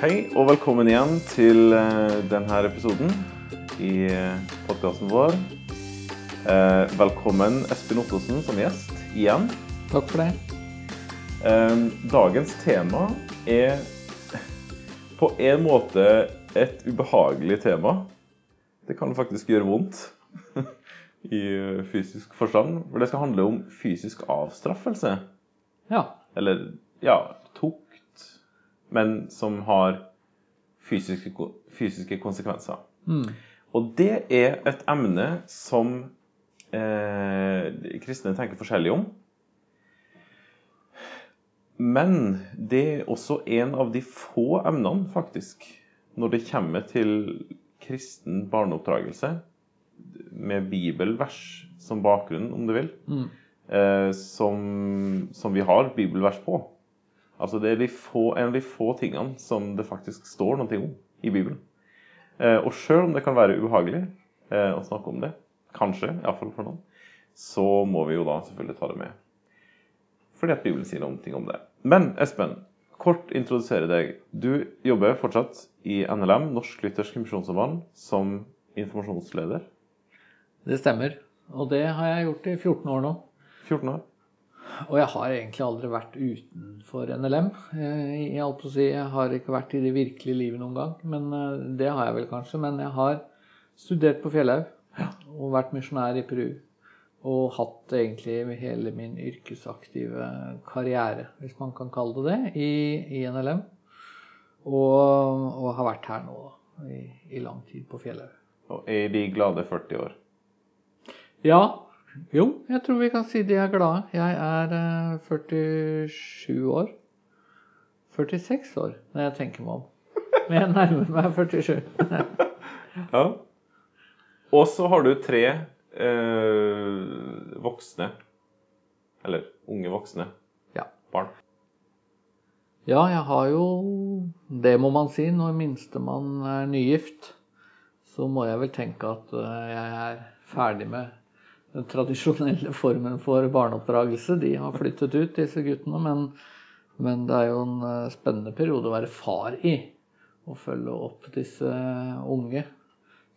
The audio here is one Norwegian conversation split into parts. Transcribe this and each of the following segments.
Hei og velkommen igjen til eh, denne episoden i podkasten vår. Eh, velkommen Espen Ottosen som gjest igjen. Takk for det. Eh, dagens tema er på en måte et ubehagelig tema. Det kan faktisk gjøre vondt i fysisk forstand. For det skal handle om fysisk avstraffelse. Ja. Eller ja, men som har fysiske, fysiske konsekvenser. Mm. Og det er et emne som eh, kristne tenker forskjellig om. Men det er også en av de få emnene, faktisk, når det kommer til kristen barneoppdragelse, med bibelvers som bakgrunn, om du vil, Mm. eh, som, som vi har bibelvers på. Altså Det er de få, en av de få tingene som det faktisk står noe om i Bibelen. Eh, og sjøl om det kan være ubehagelig eh, å snakke om det, kanskje, iallfall for noen, så må vi jo da selvfølgelig ta det med. Fordi at Bibelen sier noen ting om det. Men Espen, kort introdusere deg. Du jobber fortsatt i NLM, Norsk Lyttersk Misjonssamband, som informasjonsleder. Det stemmer. Og det har jeg gjort i 14 år nå. 14 år. Og jeg har egentlig aldri vært utenfor NLM. Eh, Jeg, å si, jeg har ikke vært i det virkelige livet noen gang. Men eh, det har jeg vel kanskje. Men jeg har studert på Fjellhaug og vært misjonær i Peru. Og hatt egentlig hele min yrkesaktive karriere, hvis man kan kalle det det, i, i NLM. Og, og har vært her nå i, i lang tid på Fjellhaug. Og er de glade 40 år. Ja. Jo, jeg tror vi kan si de er glade. Jeg er eh, 47 år. 46 år, når jeg tenker meg om. Men jeg nærmer meg 47. Ja. Og så har du tre eh, voksne, eller unge voksne, Ja. barn. Ja, jeg har jo Det må man si når minstemann er nygift. Så må jeg vel tenke at eh, jeg er ferdig med den tradisjonelle formen for barneoppdragelse. De har flyttet ut, disse guttene. Men, men det er jo en eh, spennende periode å være far i. Å følge opp disse unge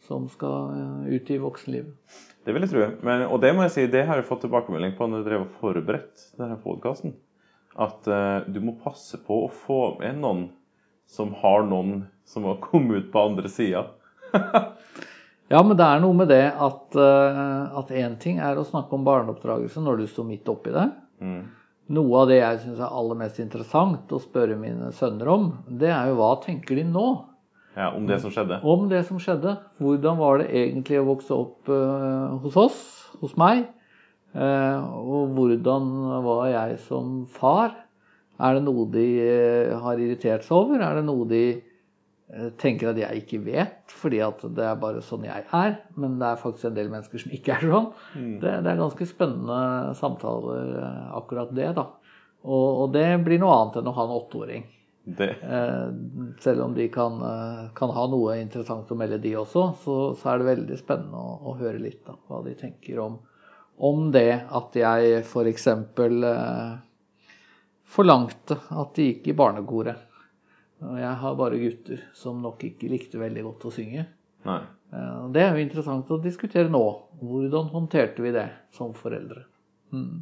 som skal eh, ut i voksenlivet. Det vil jeg tro. Men, og det må jeg si, det har jeg fått tilbakemelding på når jeg drev og forberedt denne podkasten. At uh, du må passe på å få med noen som har noen som har kommet ut på andre sida. Ja, men det er noe med det at eh, én ting er å snakke om barneoppdragelse når du står midt oppi det. Mm. Noe av det jeg syns er aller mest interessant å spørre mine sønner om, det er jo hva tenker de nå Ja, om det som skjedde. om det som skjedde? Hvordan var det egentlig å vokse opp eh, hos oss, hos meg? Eh, og hvordan var jeg som far? Er det noe de eh, har irritert seg over? Er det noe de eh, tenker at jeg ikke vet, fordi at det er bare sånn jeg er? Men det er faktisk en del mennesker som ikke er sånn. Det, det er ganske spennende samtaler, eh, akkurat det, da. Og, og det blir noe annet enn å ha en åtteåring. Eh, selv om de kan, eh, kan ha noe interessant å melde, de også, så, så er det veldig spennende å, å høre litt da, hva de tenker om, om det at jeg f.eks. Eh, forlangte at de gikk i barnekoret. Og jeg har bare gutter som nok ikke likte veldig godt å synge. nei. Eh, det er jo interessant å diskutere nå. Hvordan håndterte vi det som foreldre? Mm.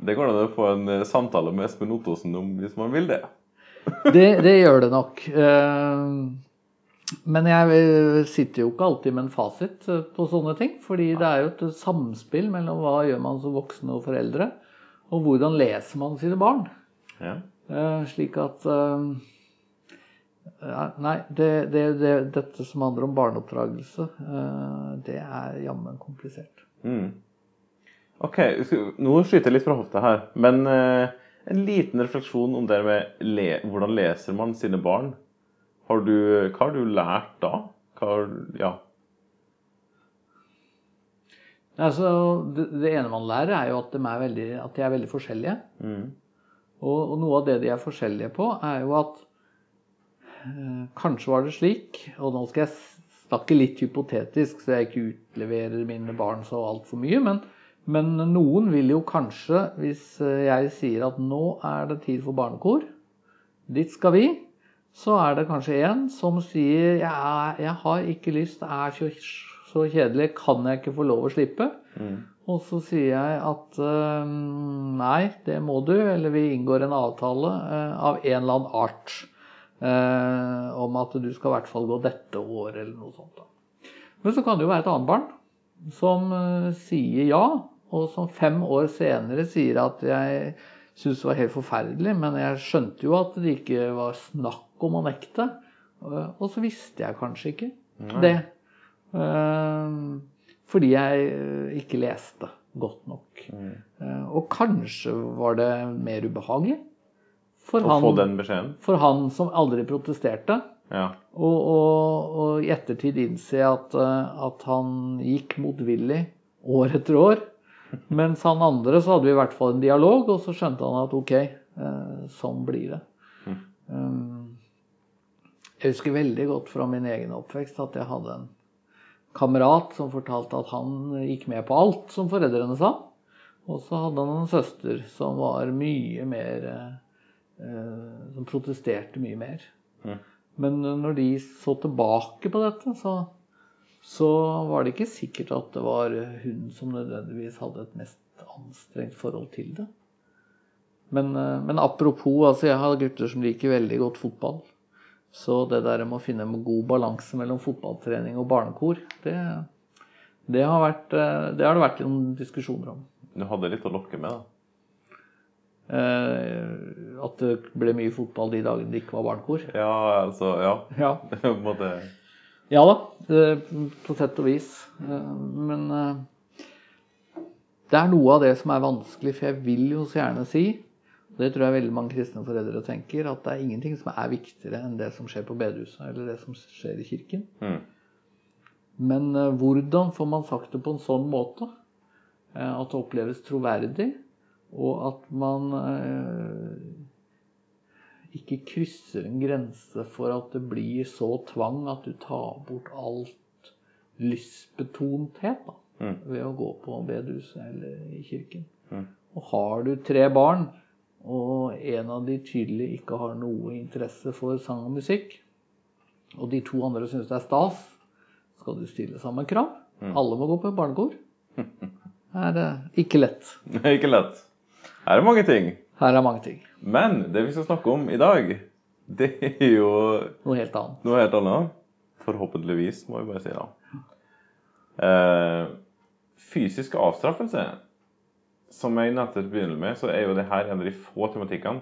Det går an å få en eh, samtale med Espen Ottosen om hvis man vil det. Det, det gjør det nok. Eh, Men jeg sitter jo ikke alltid med en fasit på sånne ting. Fordi det er jo et samspill mellom hva gjør man som voksne og foreldre, og hvordan leser man sine barn. Ja. Eh, Slik at eh, Nei, det, det, det, dette som handler om barneoppdragelse, eh, det er jammen komplisert. Mm. Ok, nå skyter jeg litt fra hofta her, men en liten refleksjon om det med le hvordan leser man sine barn. Har du, hva har du lært da? Hva har, ja. Altså, det, det ene man lærer, er jo at de er veldig, at de er veldig forskjellige. Mm. Og, og noe av det de er forskjellige på, er jo at eh, kanskje var det slik Og nå skal jeg snakke litt hypotetisk, så jeg ikke utleverer mine barn så altfor mye. Men, men noen vil jo kanskje, hvis eh, jeg sier at nå er det tid for barnekor, dit skal vi, så er det kanskje en som sier jeg, jeg har ikke lyst, det er så, så kjedelig, kan jeg ikke få lov å slippe? Mm. Og så sier jeg at eh, nei, det må du, eller vi inngår en avtale eh, av en eller annen art. eh, om at du skal i hvert fall gå dette året, eller noe sånt. Men så kan det jo være et annet barn som sier ja, og som fem år senere sier at jeg syntes det var helt forferdelig, men jeg skjønte jo at det ikke var snakk om å nekte. Og så visste jeg kanskje ikke det. Fordi jeg eh, ikke leste godt nok. Mm. Eh, Og kanskje var det mer ubehagelig for Å få han, den beskjeden. for han som aldri protesterte. Ja. Og, og, og i ettertid innse at, eh, at han gikk motvillig år etter år. Mens han andre så hadde vi i hvert fall en dialog, og så skjønte han at ok, sånn blir det. Mm. Um, jeg husker veldig godt fra min egen oppvekst at jeg hadde en kamerat som fortalte at han gikk med på alt som foreldrene sa. Og så hadde han en søster som var mye mer eh, Som protesterte mye mer. Mm. Men når de så tilbake på dette, så, så var det ikke sikkert at det var hun som nødvendigvis hadde et mest anstrengt forhold til det. Men, eh, men apropos, altså jeg har gutter som liker veldig godt fotball. Så det der med å finne en god balanse mellom fotballtrening og barnekor, det, det, har, vært, eh, det har det vært noen diskusjoner om. Du hadde litt å lokke med, da. Eh, at det ble mye fotball de dagene det ikke var barnekor. Ja, altså Ja. Ja. På en måte Ja da, på sett og vis. Eh, Men eh, det er noe av det som er vanskelig, for jeg vil jo så gjerne si, og det tror jeg veldig mange kristne foreldre tenker, at det er ingenting som er viktigere enn det som skjer på bedehuset, eller det som skjer i kirken. mm. Men eh, hvordan får man sagt det på en sånn måte eh, at det oppleves troverdig, og at man eh, ikke krysser en grense for at det blir så tvang at du tar bort alt lystbetonthet da, Mm. ved å gå på bedehuset eller i kirken. Mm. Og har du tre barn, og en av de tydelig ikke har noe interesse for sang og musikk, og de to andre syns det er stas, skal du stille samme krav. Mm. Alle må gå på barnekor. Er det ikke lett. Det ikke lett. Her er mange ting. Her er mange ting. Men det vi skal snakke om i dag, det er jo Noe helt annet. noe helt annet. Forhåpentligvis, må vi bare si da. Eh, fysisk avstraffelse. Som jeg nettopp begynner med, så er jo det her en av de få tematikkene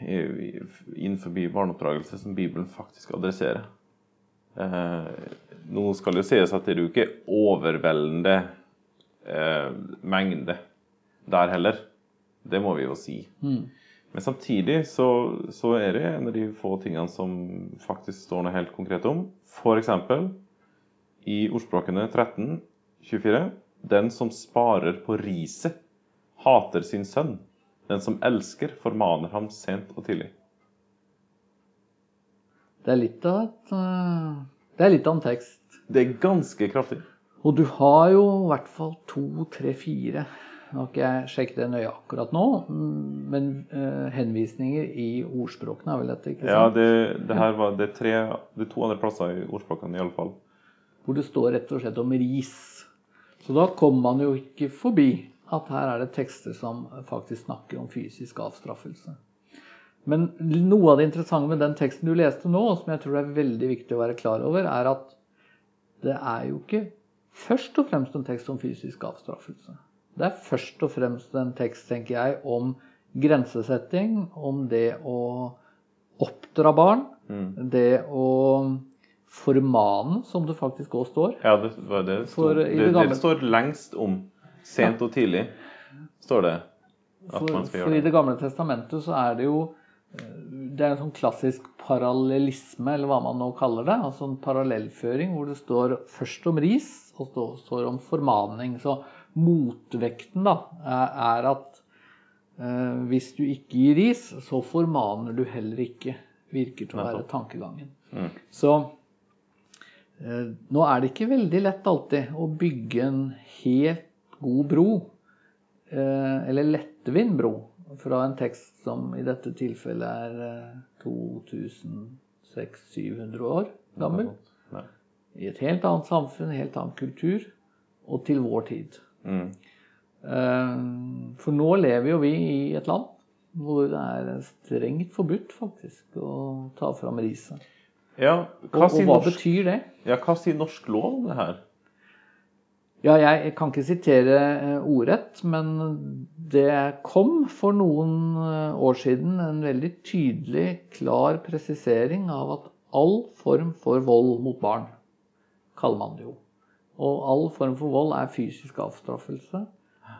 innenfor barneoppdragelse som Bibelen faktisk adresserer. Eh, nå skal det jo sies at det er jo ikke overveldende eh, mengde der heller. Det må vi jo si. Mm. Men samtidig så, så er det en av de få tingene som faktisk står noe helt konkret om. F.eks. i ordspråkene 13, 24. Den som sparer på riset, hater sin sønn. Den som elsker, formaner ham sent og tidlig. Det er litt av et eh, Det er litt av en tekst. Det er ganske kraftig. Og du har jo i hvert fall to, tre, fire Nå har ikke jeg sjekket det nøye akkurat nå, men eh, henvisninger i ordspråkene er vel dette, ikke Ja, sant? det, det her var det tre, det to andre plasser i ordspråkene iallfall. Hvor det står rett og slett om ris. Så da kommer man jo ikke forbi at her er det tekster som faktisk snakker om fysisk avstraffelse. Men noe av det interessante med den teksten du leste nå, og som jeg tror er veldig viktig å være klar over, er at det er jo ikke først og fremst en tekst om fysisk avstraffelse. Det er først og fremst en tekst, tenker jeg, om grensesetting, om det å oppdra barn, Mm. det å formane, som det faktisk òg står. Ja, det var det det For står. Det, det gamle- det står lengst om. Sent og tidlig, står det. At For, man skal for i det. Det gamle testamentet så er det jo eh, Det er en sånn klassisk parallellisme, eller hva man nå kaller det. Altså en parallellføring hvor det står først om ris, og så står det om formaning. Så motvekten da er, at eh, hvis du ikke gir ris, så formaner du heller ikke. Virker til å være tankegangen. Mm. Så nå er det ikke veldig lett alltid å bygge en helt god bro, eh, eller lettvint bro, fra en tekst som i dette tilfellet er eh, 2600-700 år gammel. I et helt annet samfunn, helt annen kultur, og til vår tid. Mm. Eh, For nå lever jo vi i et land hvor det er strengt forbudt faktisk å ta fram riset. Ja, hva og og hva norsk, betyr det? ja, hva sier norsk lov om det her? Ja, jeg kan ikke sitere eh, ordrett, men det kom for noen eh, år siden en veldig tydelig, klar presisering av at all form for vold mot barn, kaller man det jo. Og all form for vold er fysisk avstraffelse.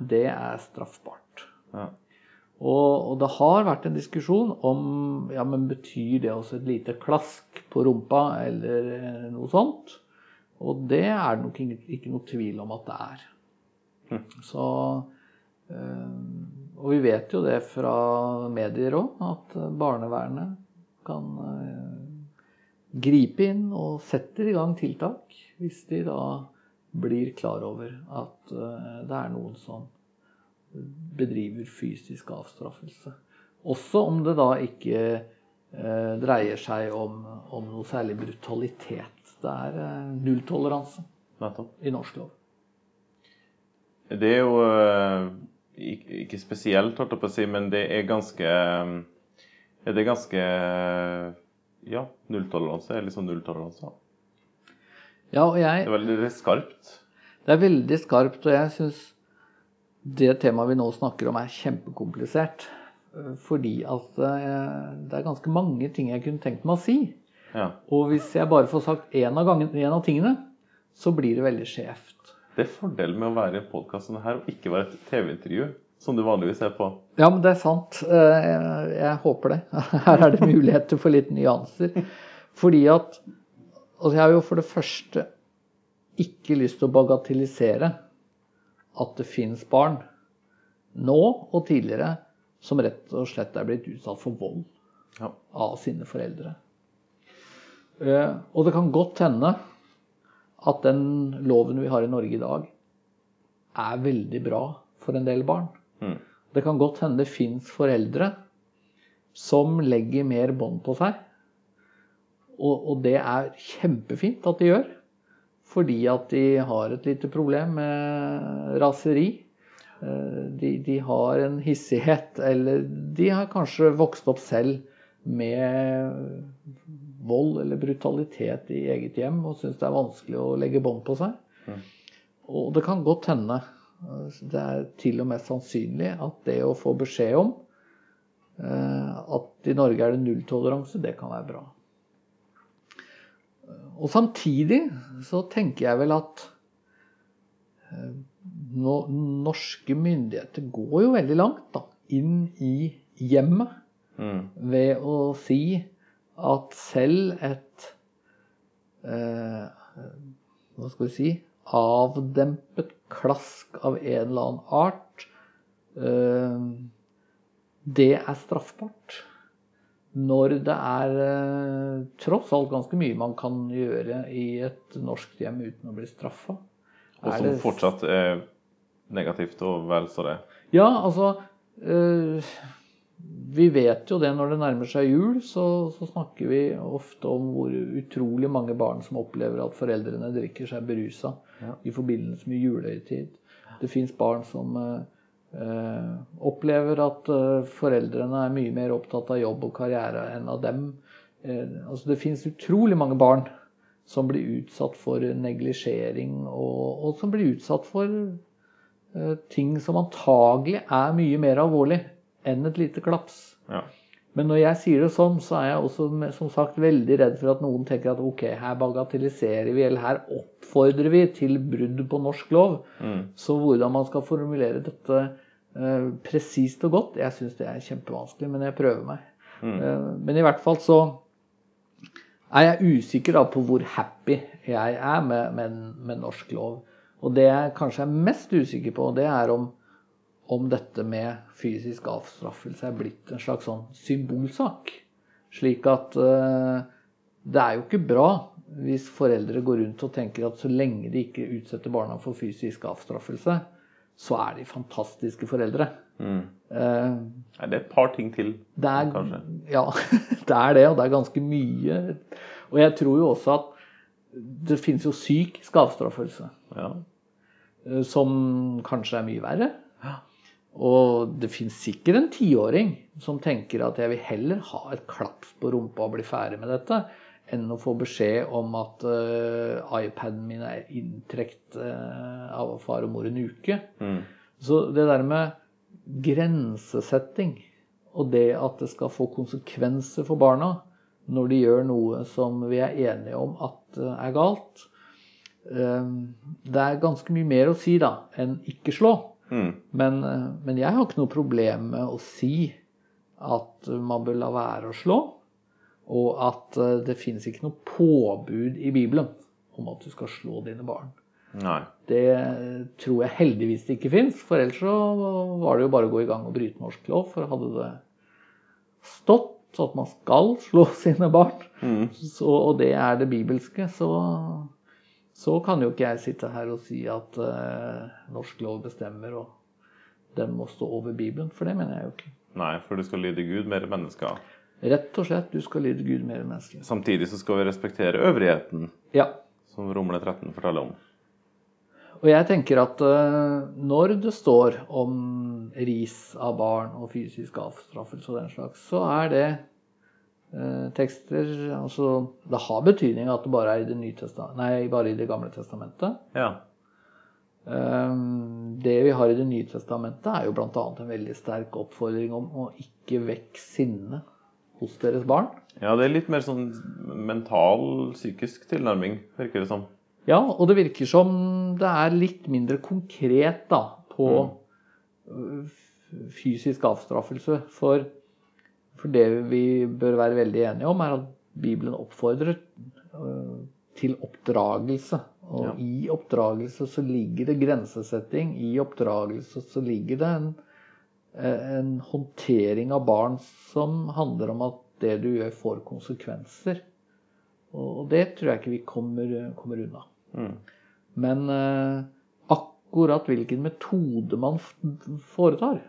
Det er straffbart. Ja. Og, og det har vært en diskusjon om ja, men betyr det også et lite klask på rumpa eller eh, noe sånt. Og det er det nok ikke, ikke noe tvil om at det er. Mm. Så øh, Og vi vet jo det fra medier òg, at barnevernet kan øh, gripe inn og setter i gang tiltak hvis de da blir klar over at øh, det er noen som bedriver fysisk avstraffelse. Også om det da ikke eh, dreier seg om, om noe særlig brutalitet. Det er eh, nulltoleranse i norsk lov. Det er jo eh, ikke spesielt, holdt jeg på å si, men det er ganske Er Det er ganske eh, Ja, nulltoleranse er liksom nulltoleranse. Ja, og jeg, Det er veldig skarpt. det er veldig skarpt, og jeg syns det temaet vi nå snakker om, er kjempekomplisert. Eh, Fordi at eh, det er ganske mange ting jeg kunne tenkt meg å si. Ja. Og hvis jeg bare får sagt én av, gangen- en av tingene, så blir det veldig skjevt. Det er fordelen med å være i podkasten her og ikke være et TV-intervju, som du vanligvis er på. Ja, men det er sant. Eh, Jeg, jeg håper det. Her er det muligheter for litt nyanser. Fordi at Altså, jeg har jo for det første ikke lyst til å bagatellisere at det fins barn, nå og tidligere, som rett og slett er blitt utsatt for vold Ja. av sine foreldre. Eh, Og det kan godt hende at den loven vi har i Norge i dag, er veldig bra for en del barn. Mm. Det kan godt hende det fins foreldre som legger mer bånd på seg. Og, og det er kjempefint at de gjør. Fordi at de har et lite problem med raseri. Eh, De, de har en hissighet, eller de har kanskje vokst opp selv med vold eller brutalitet i eget hjem og syns det er vanskelig å legge bånd på seg. Mm. Og det kan godt hende, eh, det er til og med sannsynlig, at det å få beskjed om eh, at i Norge er det nulltoleranse, det kan være bra. Og samtidig så tenker jeg vel at eh, norske myndigheter går jo veldig langt da, inn i hjemmet Mm. ved å si at selv et eh, Hva skal vi si avdempet klask av en eller annen art eh, Det er straffbart. Når det er eh, tross alt ganske mye man kan gjøre i et norsk hjem uten å bli straffa. Og som fortsatt er negativt og vel så det. Ja, altså øh, Vi vet jo det når det nærmer seg jul, så, så snakker vi ofte om hvor utrolig mange barn som opplever at foreldrene drikker seg berusa Ja. i forbindelse med julehøytid. Det fins barn som eh, opplever at eh, foreldrene er mye mer opptatt av jobb og karriere enn av dem. Eh, altså det fins utrolig mange barn som blir utsatt for neglisjering, og, og som blir utsatt for eh, ting som antagelig er mye mer alvorlig enn et lite klaps. Ja. Men når jeg sier det sånn, så er jeg også som sagt veldig redd for at noen tenker at ok, her bagatelliserer vi, eller her oppfordrer vi til brudd på norsk lov. Mm. Så hvordan man skal formulere dette eh, presist og godt, jeg syns det er kjempevanskelig, men jeg prøver meg. Mm. Eh, men i hvert fall så er jeg usikker da på hvor happy jeg er med, med, med norsk lov. Og det jeg kanskje er mest usikker på, det er om, om dette med fysisk avstraffelse er blitt en slags sånn symbolsak. Slik at eh, det er jo ikke bra hvis foreldre går rundt og tenker at så lenge de ikke utsetter barna for fysisk avstraffelse, så er de fantastiske foreldre. Mm. Eh, Er det et par ting til, er, kanskje? ja, det er det, og det er ganske mye. Og jeg tror jo også at det finnes jo psykisk avstraffelse, Ja. eh, som kanskje er mye verre. Og det finnes sikkert en tiåring som tenker at jeg vil heller ha et klaps på rumpa og bli ferdig med dette, enn å få beskjed om at uh, iPaden min er inntrekt uh, av far og mor en uke. Mm. Så det der med grensesetting og det at det skal få konsekvenser for barna når de gjør noe som vi er enige om at eh, er galt, eh, det er ganske mye mer å si da enn ikke slå. Mm. Men, eh, men jeg har ikke noe problem med å si at man bør la være å slå, og at eh, det finnes ikke noe påbud i Bibelen om at du skal slå dine barn. Nei. Det tror jeg heldigvis det ikke fins, for ellers så var det jo bare å gå i gang og bryte norsk lov. For hadde det stått at man skal slå sine barn, Mm. så, og det er det bibelske, så, så kan jo ikke jeg sitte her og si at eh, norsk lov bestemmer, og den må stå over Bibelen. For det mener jeg jo ikke. Nei, for du skal lyde Gud mer enn mennesker. Rett og slett, du skal lyde Gud mer enn mennesker. Samtidig så skal vi respektere øvrigheten, Ja. som Romle 13 forteller om. Og jeg tenker at eh, når det står om ris av barn og fysisk avstraffelse og den slags, så er det tekster Altså, det har betydning at det bare er i Det, nye nei, bare i det gamle testamentet. Ja. Eh, det vi har i Det nye testamentet, er jo bl.a. en veldig sterk oppfordring om å ikke vekke sinne hos deres barn. ja, det er litt mer sånn mental, psykisk tilnærming, virker det som. Ja, og det virker som det er litt mindre konkret da, på mm. fysisk avstraffelse. For, for det vi bør være veldig enige om, er at Bibelen oppfordrer øh, til oppdragelse. Og Ja. i oppdragelse så ligger det grensesetting. I oppdragelse så ligger det en, eh, en håndtering av barn som handler om at det du gjør, får konsekvenser. Og det tror jeg ikke vi kommer, kommer unna. Mm. Men eh, akkurat hvilken metode man foretar,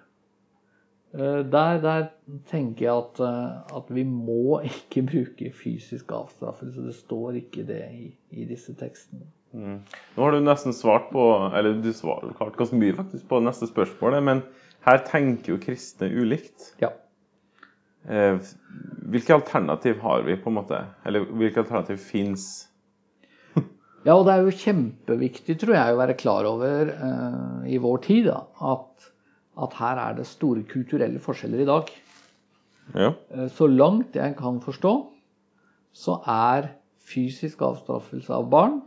der, der tenker jeg at, eh, at vi må ikke bruke fysisk avstraffelse. Det står ikke det i, i disse tekstene. Mm. Nå har du nesten svart på Eller du svarer ganske mye faktisk på neste spørsmål, men her tenker jo kristne ulikt. Ja. Eh, hvilke alternativ har vi, på en måte? Eller hvilke alternativ fins? Ja, og det er jo kjempeviktig, tror jeg, å være klar over eh, i vår tid da, at, at her er det store kulturelle forskjeller i dag. Ja. Eh, Så langt jeg kan forstå, så er fysisk avstraffelse av barn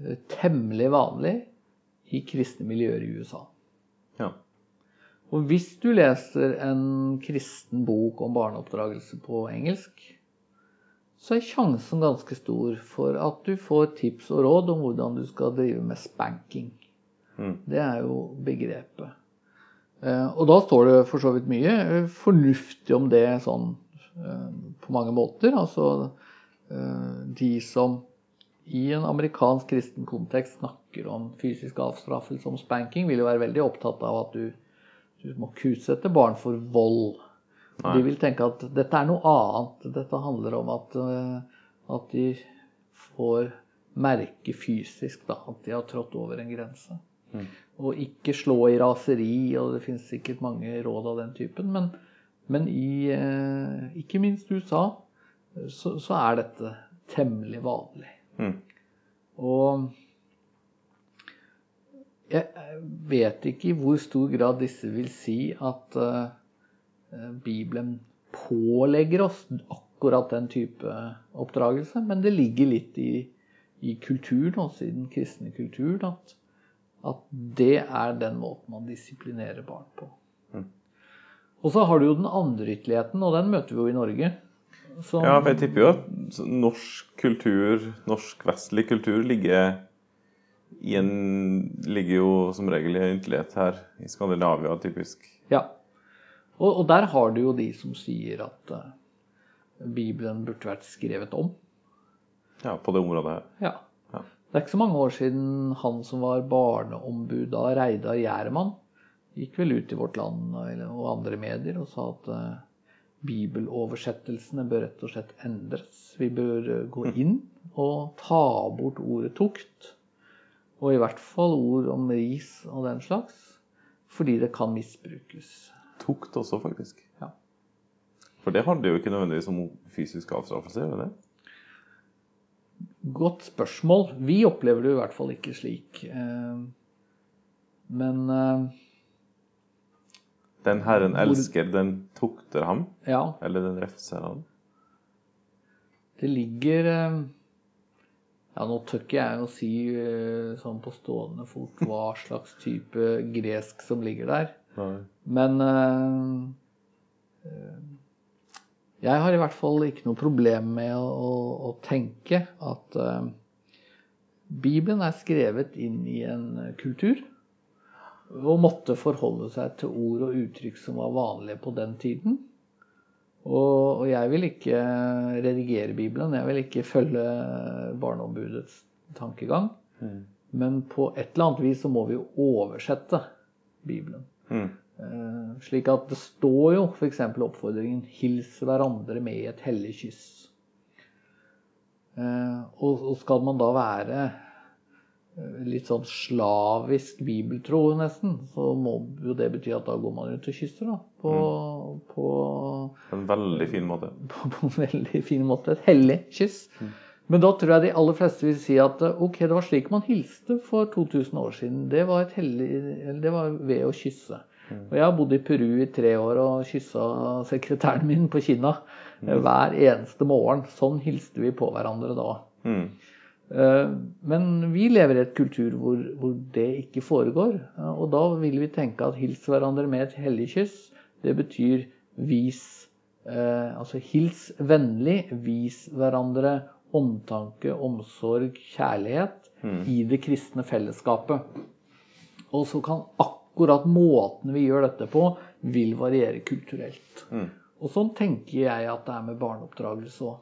eh, temmelig vanlig i kristne miljøer i USA. ja. Og hvis du leser en kristen bok om barneoppdragelse på engelsk, så er sjansen ganske stor for at du får tips og råd om hvordan du skal drive med spanking. Mm. Det er jo begrepet. Eh, Og da står det for så vidt mye eh, fornuftig om det sånn eh, på mange måter. Altså de som i en amerikansk kristen kontekst snakker om fysisk avstraffelse, om spanking, vil jo være veldig opptatt av at du, du må ikke utsette barn for vold. Nei. De vil tenke at dette er noe annet. Dette handler om at, at de får merke fysisk da, at de har trådt over en grense. Mm. Og ikke slå i raseri, og det finnes sikkert mange råd av den typen. Men, men i eh, ikke minst USA så, så er dette temmelig vanlig. Mm. Og jeg vet ikke i hvor stor grad disse vil si at eh, Bibelen pålegger oss akkurat den type oppdragelse, men det ligger litt i, i kulturen, også i den kristne kulturen, at, at det er den måten man disiplinerer barn på. Mm. Og så har du jo den andre ytterligheten, og den møter vi jo i Norge. som- ja, for jeg tipper jo at norsk kultur, norsk vestlig kultur, ligger i en Ligger jo som regel i en ytterlighet her i Skandinavia, typisk. Ja. Og, og der har du jo de som sier at uh, Bibelen burde vært skrevet om. Ja, på det området her. Ja. Det er ikke så mange år siden han som var barneombud da, Reidar Gjerman, gikk vel ut i Vårt Land og andre medier og sa at uh, bibeloversettelsene bør rett og slett endres. Vi bør uh, gå inn og ta bort ordet tukt. Og i hvert fall ord om ris og den slags. Fordi det kan misbrukes. Tukt også, faktisk. Ja. For det handler jo ikke nødvendigvis om fysisk avstraffelse, gjør det det? Godt spørsmål. Vi opplever det i hvert fall ikke slik. Eh, men eh, Den Herren elsker, den tukter ham? ja, Eller den refser ham? det ligger eh, Ja, nå tør ikke jeg å si sånn på stående fot hva slags type gresk som ligger der. Nei. Men eh, jeg har i hvert fall ikke noe problem med å, å, å tenke at uh, Bibelen er skrevet inn i en kultur og måtte forholde seg til ord og uttrykk som var vanlige på den tiden. Og, og jeg vil ikke redigere Bibelen, jeg vil ikke følge Barneombudets tankegang. Mm. Men på et eller annet vis så må vi jo oversette Bibelen. Mm. Eh, slik at det står jo f.eks. oppfordringen 'hils hverandre med et hellig kyss'. Eh, og, skal man da være eh, litt sånn slavisk bibeltro, nesten, så må jo det bety at da går man rundt og kysser, da. På, mm. På en veldig fin måte. på, på en veldig fin måte. Et hellig kyss. Men da tror jeg de aller fleste vil si at ok, det var slik man hilste for 2000 år siden. Det var, et hellig, eller det var ved å kysse. Og jeg har bodd i Peru i tre år og kyssa sekretæren min på kinna eh, hver eneste morgen. Sånn hilste vi på hverandre da. Mm. Eh, Men vi lever i et kultur hvor, hvor det ikke foregår. Eh, Og da vil vi tenke at hils hverandre med et hellig kyss, det betyr vis eh, Altså hils vennlig, vis hverandre omtanke, omsorg, kjærlighet i det kristne fellesskapet. Og så kan akkurat måten vi gjør dette på, vil variere kulturelt. Mm. Og sånn tenker jeg at det er med barneoppdragelse òg.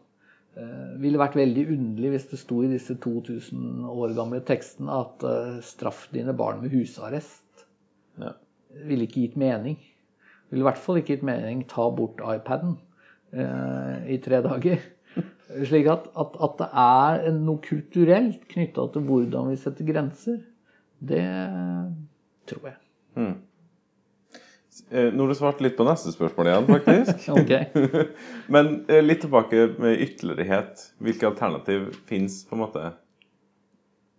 Eh, ville vært veldig underlig hvis det sto i disse 2000 år gamle tekstene at eh, straff dine barn med husarrest. Ja. Ville ikke gitt mening. Ville i hvert fall ikke gitt mening ta bort iPaden eh, i tre dager. Slik at, at, at det er noe kulturelt knytta til hvordan vi setter grenser, det tror jeg. Mm. Eh, Nå har du svart litt på neste spørsmål igjen, faktisk. Men eh, litt tilbake med ytterlighet. Hvilke alternativ fins, på en måte?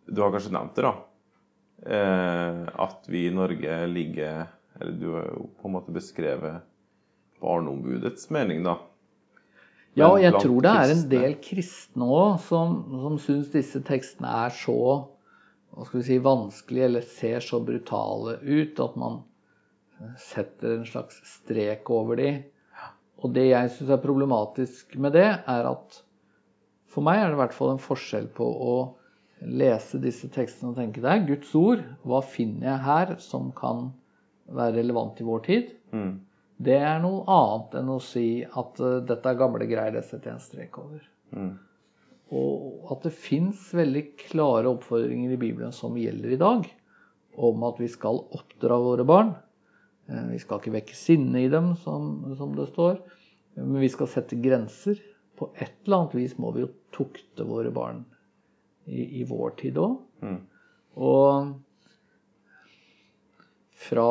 Du har kanskje nevnt det, da. Eh, at vi i Norge ligger Eller du har jo på en måte beskrevet Barneombudets mening, da. Ja, og jeg tror det er en del kristne òg som, som syns disse tekstene er så hva skal vi si, vanskelige eller ser så brutale ut at man setter en slags strek over de. Og det jeg syns er problematisk med det, er at for meg er det i hvert fall en forskjell på å lese disse tekstene og tenke det er Guds ord. Hva finner jeg her som kan være relevant i vår tid? Mm. Det er noe annet enn å si at uh, dette er gamle greier, det setter jeg en strek over. Mm. Og at det fins veldig klare oppfordringer i Bibelen som gjelder i dag, om at vi skal oppdra våre barn. Eh, Vi skal ikke vekke sinne i dem, som, som det står. Men vi skal sette grenser. På et eller annet vis må vi jo tukte våre barn i, i vår tid òg. Mm. Og fra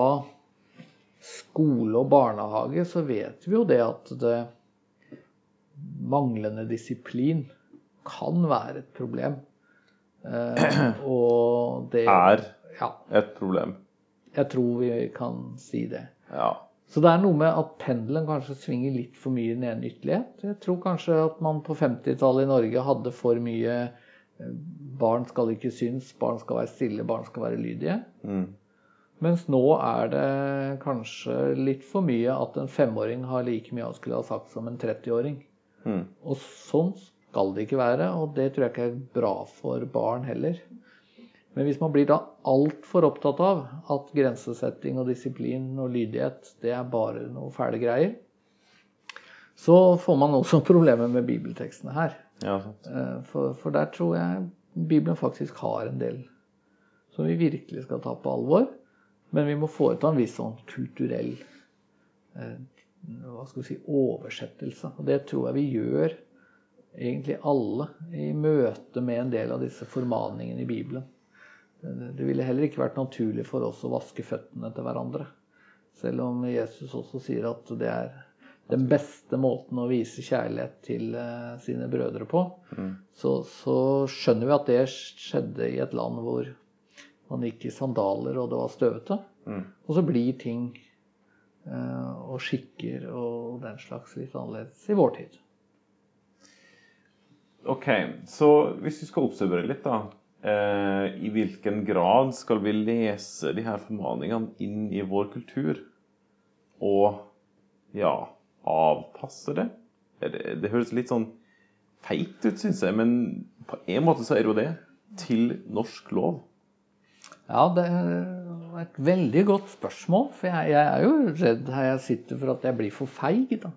skole og barnehage så vet vi jo det at det manglende disiplin kan være et problem. Eh, og det Er Ja, et problem. jeg tror vi kan si det. Ja. Så det er noe med at pendelen kanskje svinger litt for mye i den en ytterlighet. Jeg tror kanskje at man på 50-tallet i Norge hadde for mye eh, Barn skal ikke synes, barn skal være stille, barn skal være lydige. Mm. Mens nå er det kanskje litt for mye at en femåring har like mye han skulle ha sagt som en 30-åring. Mm. Og sånn skal det ikke være, og det tror jeg ikke er bra for barn heller. Men hvis man blir da altfor opptatt av at grensesetting og disiplin og lydighet, det er bare noe fæle greier, så får man også problemer med bibeltekstene her. Ja. Eh, For, for der tror jeg Bibelen faktisk har en del som vi virkelig skal ta på alvor. Men vi må foreta en viss sånn kulturell eh, hva skal vi si, oversettelse. Og det tror jeg vi gjør egentlig alle i møte med en del av disse formaningene i Bibelen. Det ville heller ikke vært naturlig for oss å vaske føttene til hverandre. Selv om Jesus også sier at det er den beste måten å vise kjærlighet til uh, sine brødre på, mm. så, så, skjønner vi at det skjedde i et land hvor man gikk i sandaler og det var støvete. Mm. Og så blir ting uh, og skikker og den slags litt annerledes i vår tid. OK, så hvis vi skal oppsummere litt, da. Uh, I hvilken grad skal vi lese de her formaningene inn i vår kultur? Og ja avpasse det. Det, det høres litt sånn feit ut, syns jeg, men på en måte så er det jo det. Til norsk lov. Ja, det er et veldig godt spørsmål. For jeg, jeg er jo redd her jeg sitter for at jeg blir for feig. da.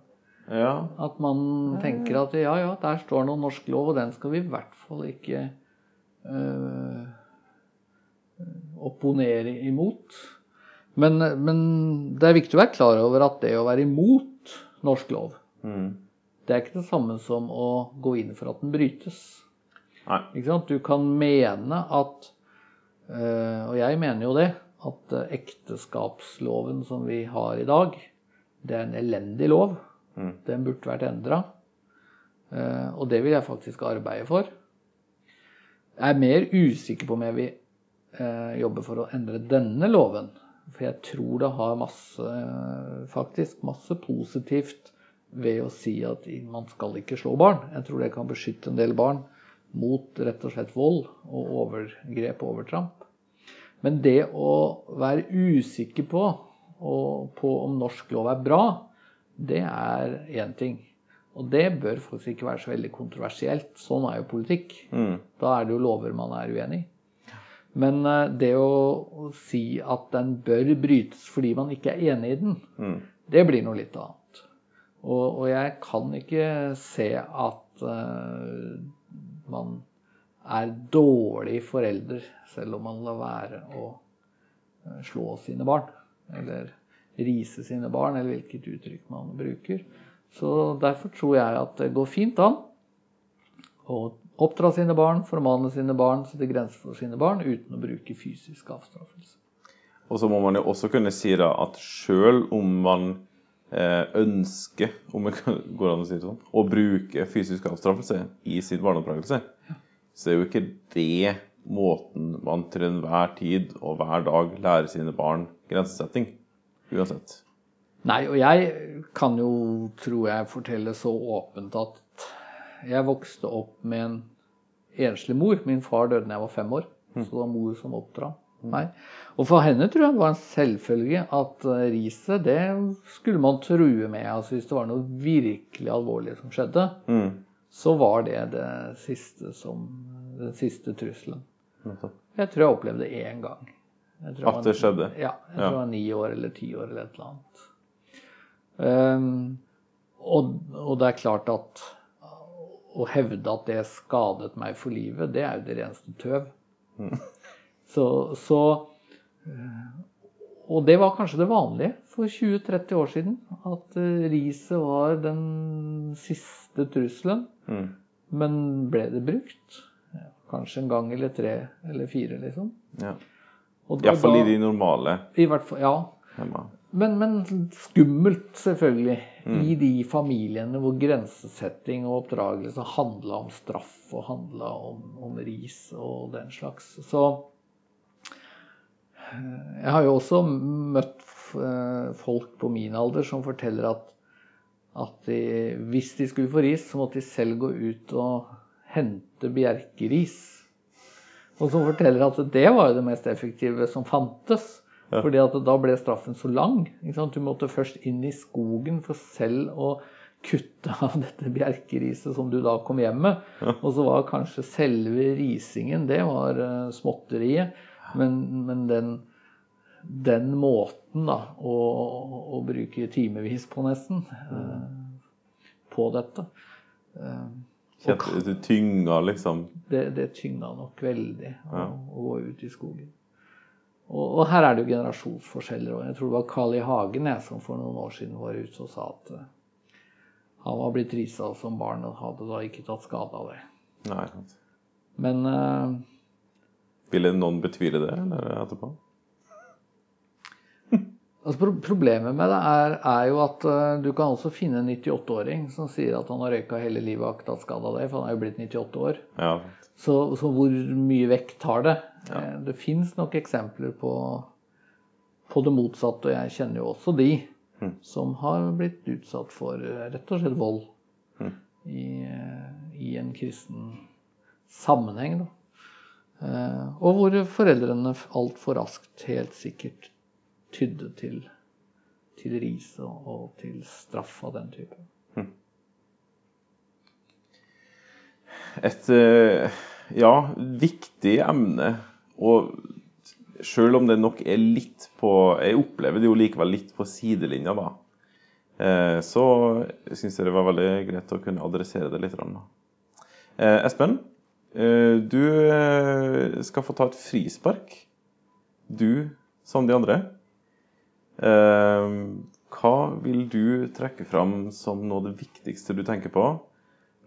Ja. At man tenker at ja, ja, der står noen norsk lov, og den skal vi i hvert fall ikke øh, opponere imot. Men, men, det er viktig å være klar over at det å være imot norsk lov. Mm. Det er ikke det samme som å gå inn for at den brytes. Du kan mene at eh, Og jeg mener jo det. At ekteskapsloven som vi har i dag, det er en elendig lov. Mm. Den burde vært endra. Eh, og det vil jeg faktisk arbeide for. Jeg er mer usikker på om jeg vil jobbe for å endre denne loven. For jeg tror det har masse, faktisk masse positivt ved å si at man skal ikke slå barn. Jeg tror det kan beskytte en del barn mot rett og slett vold og overgrep og overtramp. Men det å være usikker på, på om norsk lov er bra, det er én ting. Og det bør faktisk ikke være så veldig kontroversielt. Sånn er jo politikk. Mm. Da er det jo lover man er uenig i. Men eh, det å si at den bør brytes fordi man ikke er enig i den, mm. det blir noe litt annet. Og, og, jeg kan ikke se at uh, man er dårlig forelder selv om man lar være å uh, slå sine barn. Eller rise sine barn, eller hvilket uttrykk man bruker. Så derfor tror jeg at det går fint an å oppdra sine barn, formane sine barn, sette grenser for sine barn uten å bruke fysisk avstraffelse. Og så må man jo også kunne si da at sjøl om man eh, ønsker om det går an å si det sånn, å bruke fysisk avstraffelse i sin barneoppdragelse, ja. så er jo ikke det måten man til enhver tid og hver dag lærer sine barn grensesetting. Uansett. Nei, og jeg kan jo, tror jeg, fortelle så åpent at jeg vokste opp med en enslig mor. Min far døde da jeg var fem år. Mm. Så det var mor som oppdra meg. Og for henne tror jeg det var en selvfølge at eh, riset det skulle man true med. altså Hvis det var noe virkelig alvorlig som skjedde, mm. så var det det siste som, den siste trusselen. Jeg tror jeg opplevde det én gang. At det skjedde? Ja. Jeg tror jeg var ni år eller ti år eller et eller annet. Um, og, og, det er klart at å hevde at det skadet meg for livet, det er jo det reneste tøv. Mm. Så, så, Og det var kanskje det vanlige for 20-30 år siden. At eh, riset var den siste trusselen. Mm. Men ble det brukt? Kanskje en gang eller tre eller fire, liksom. Ja. Iallfall i de normale. I hvert fall, ja. Men, men, skummelt, selvfølgelig, mm. i de familiene hvor grensesetting og oppdragelse handla om straff og handla om, om, ris og den slags. Så eh, jeg har jo også møtt eh, folk på min alder som forteller at, at de, hvis de skulle få ris, så måtte de selv gå ut og hente bjerkeris. Og som forteller at det var det mest effektive som fantes. Ja. Fordi at da ble straffen så lang. Du måtte først inn i skogen for selv å kutte av dette bjerkeriset som du da kom hjem med. Ja. Og så var kanskje selve risingen, det var uh, småtteriet. Men, men den, den, måten da, å, å, bruke timevis på nesten uh, på dette uh, Kjente du tynga, liksom? Det, det tynga nok veldig Ja. å gå ut i skogen. Og, og her er det jo generasjonsforskjeller. òg. jeg tror det var Carl I. Hagen jeg, som for noen år siden var ute og sa at eh, han var blitt risa som barn og hadde da ikke tatt skade av det. Nei. sant. Men uh, Ville noen betvile det eller etterpå? Altså problemet med det er, er jo at eh, du kan også finne en 98-åring som sier at han har røyka hele livet og ikke tatt skade av det, for han er jo blitt 98 år. Ja. Så, så hvor mye vekt tar det? Ja. Det fins nok eksempler på, på det motsatte, og jeg kjenner jo også de Mm. som har blitt utsatt for eh, rett og slett vold Mm. i, eh, i en kristen sammenheng. Da. Eh, Og hvor foreldrene altfor raskt helt sikkert tydde til, til ris og, til straff av den type. Et eh, ja, viktig emne. Og selv om det nok er litt på Jeg opplever det jo likevel litt på sidelinja, da. Eh, Så syns jeg det var veldig greit å kunne adressere det litt. Eh, Espen, du skal få ta et frispark. Du som de andre. Eh, Hva vil du trekke fram som noe av det viktigste du tenker på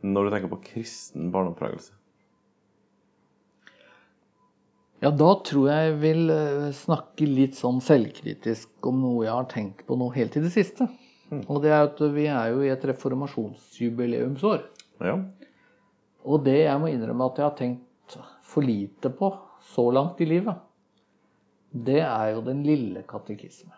når du tenker på kristen barneoppdragelse? Ja, da tror jeg jeg vil eh, snakke litt sånn selvkritisk om noe jeg har tenkt på nå helt i det siste. Og det er at vi er jo i et reformasjonsjubileumsår. Ja. Og det jeg må innrømme at jeg har tenkt for lite på så langt i livet, det er jo den lille katekisme.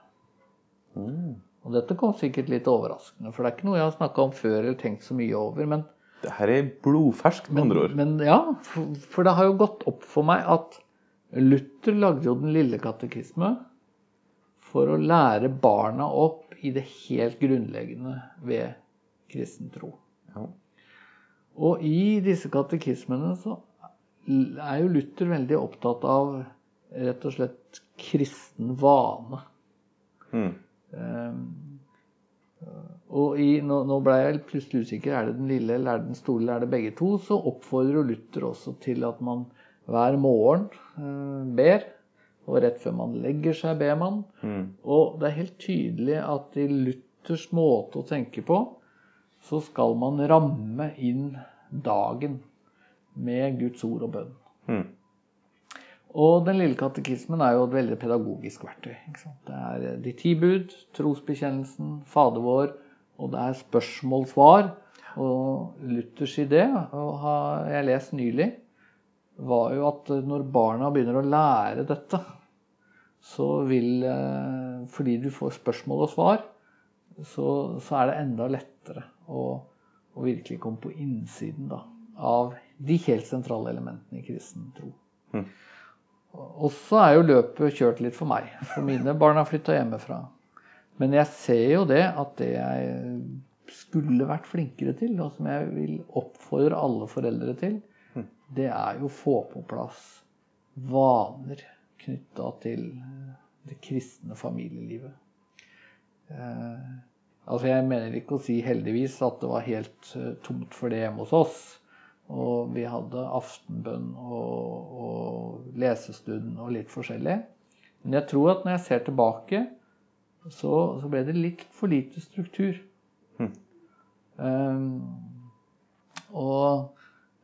Mm. Og dette kom sikkert litt overraskende, for det er ikke noe jeg har snakka om før eller tenkt så mye over. Men, Det her er blodferskt, med andre ord. men ja, for, for det har jo gått opp for meg at Luther lagde jo den lille katekisme for å lære barna opp i det helt grunnleggende ved kristen tro. Ja. Og i disse katekismene så er jo Luther veldig opptatt av rett og slett kristen vane. Mm. Ehm, og i, nå, nå ble jeg plutselig usikker. Er det den lille eller er det den store eller er det begge to? Så oppfordrer Luther også til at man hver morgen eh, ber. Og rett før man legger seg, ber man. Mm. Og det er helt tydelig at i Luthers måte å tenke på, så skal man ramme inn dagen med Guds ord og bønn. Mm. Og Den lille katekismen er jo et veldig pedagogisk verktøy. Det er de ti bud, trosbekjennelsen, Fader vår, og det er spørsmål-svar. Og Luthers idé, og har jeg lest nylig, var jo at når barna begynner å lære dette, så vil eh, Fordi du får spørsmål og svar, så, så er det enda lettere å, å virkelig komme på innsiden da, av de helt sentrale elementene i kristen tro. Mm. Og så er jo løpet kjørt litt for meg, for mine barn har flytta hjemmefra. Men jeg ser jo det at det jeg skulle vært flinkere til, og som jeg vil oppfordre alle foreldre til, det er jo å få på plass vaner knytta til det kristne familielivet. Eh, altså Jeg mener ikke å si heldigvis at det var helt eh, tomt for det hjemme hos oss. Og vi hadde aftenbønn og, og lesestund og litt forskjellig. Men jeg tror at når jeg ser tilbake, så, så ble det litt for lite struktur. Mhm. Um, og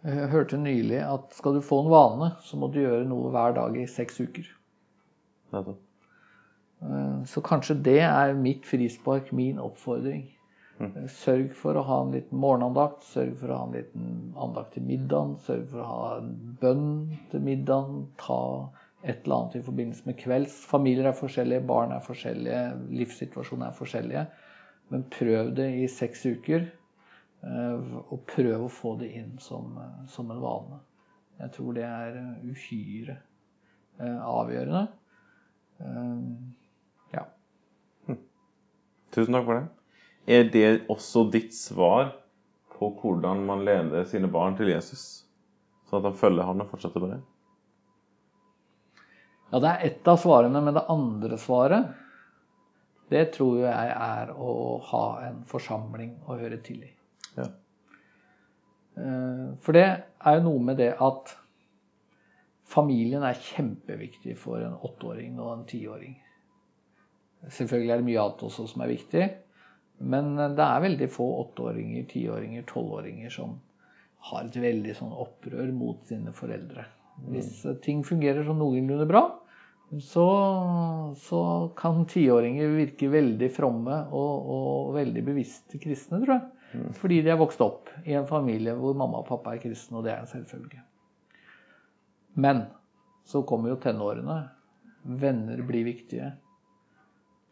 jeg hørte nylig at skal du få en vane, så må du gjøre noe hver dag i seks uker. Nettopp. Eh, Så kanskje det er mitt frispark, min oppfordring. Eh, Sørg for å ha en liten morgenandakt, sørg for å ha en liten andakt til middagen, sørg for å ha en bønn til middagen, ta et eller annet i forbindelse med kvelds. Familier er forskjellige, barn er forskjellige, livssituasjoner er forskjellige. Men prøv det i seks uker, eh, og prøv å få det inn som, som en vane. Jeg tror det er uhyre eh, avgjørende. Eh, Ja. Tusen takk for det. Er det også ditt svar på hvordan man leder sine barn til Jesus? Sånn at de følger han og fortsetter med det? Ja, det er ett av svarene, men det andre svaret, det tror jeg er å ha en forsamling å høre til i. Ja. Eh, for det er jo noe med det at familien er kjempeviktig for en åtteåring og en tiåring. Selvfølgelig er det mye annet også som er viktig, men det er veldig få åtteåringer, tiåringer, tolvåringer som har et veldig sånn opprør mot sine foreldre. Hvis ting fungerer sånn noenlunde bra, så, så kan tiåringer virke veldig fromme og, og, veldig bevisste kristne, tror jeg. Fordi de er vokst opp i en familie hvor mamma og pappa er kristne, og det er en selvfølge. Men så kommer jo tenårene. Venner blir viktige.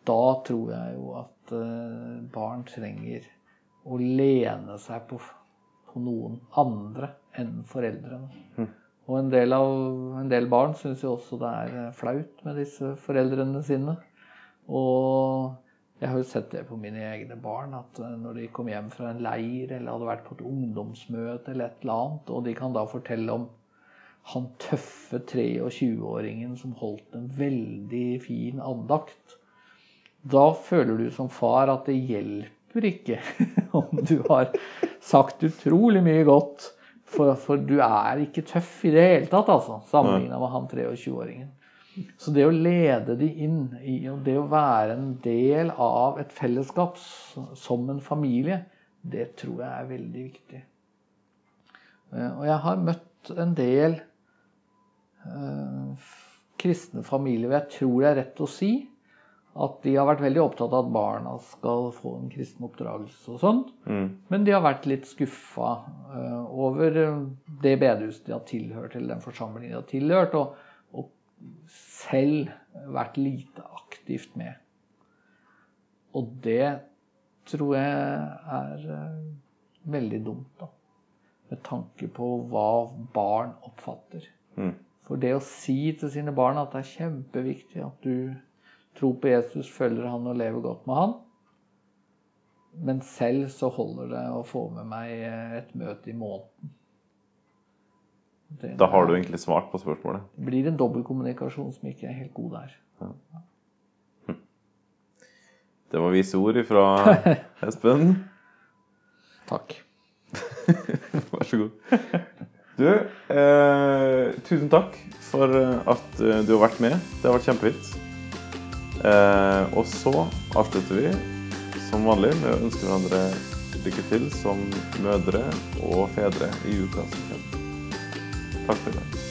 Da tror jeg jo at eh, barn trenger å lene seg på, på noen andre enn foreldrene. Og en del, av, en del barn syns jo også det er eh, flaut med disse foreldrene sine. Og jeg har jo sett det på mine egne barn, at eh, når de kom hjem fra en leir eller hadde vært på et ungdomsmøte eller et eller annet, og de kan da fortelle om han tøffe 23-åringen som holdt en veldig fin andakt. Da føler du som far at det hjelper ikke om du har sagt utrolig mye godt for, for, du er ikke tøff i det hele tatt, altså, sammenligna med han 23-åringen. Så det å lede de inn i det å være en del av et fellesskap som en familie, det tror jeg er veldig viktig. Eh, og jeg har møtt en del uh, kristne familier hvor jeg tror det er rett å si at de har vært veldig opptatt av at barna skal få en kristen oppdragelse og sånn. Mm. Men de har vært litt skuffa uh, over eh, det bedehuset de har tilhørt, eller den forsamlingen de har tilhørt, og, og, selv vært lite aktivt med. Og det tror jeg er uh, veldig dumt, da. Med tanke på hva barn oppfatter. Mm. For det å si til sine barn at det er kjempeviktig at du tro på Jesus, følger han og lever godt med han. Men selv så holder det å få med meg et møte i måneden. Da har du egentlig svart på spørsmålet? Det blir en dobbeltkommunikasjon som ikke er helt god der. Ja. Hm. Det var vise ord fra Espen. Takk. Vær så god. Du, eh, tusen takk for at eh, du har vært med. Det har vært kjempefint. Eh, og så avslutter vi som vanlig med å ønske hverandre lykke til som mødre og fedre i uka som kommer. Takk for i dag.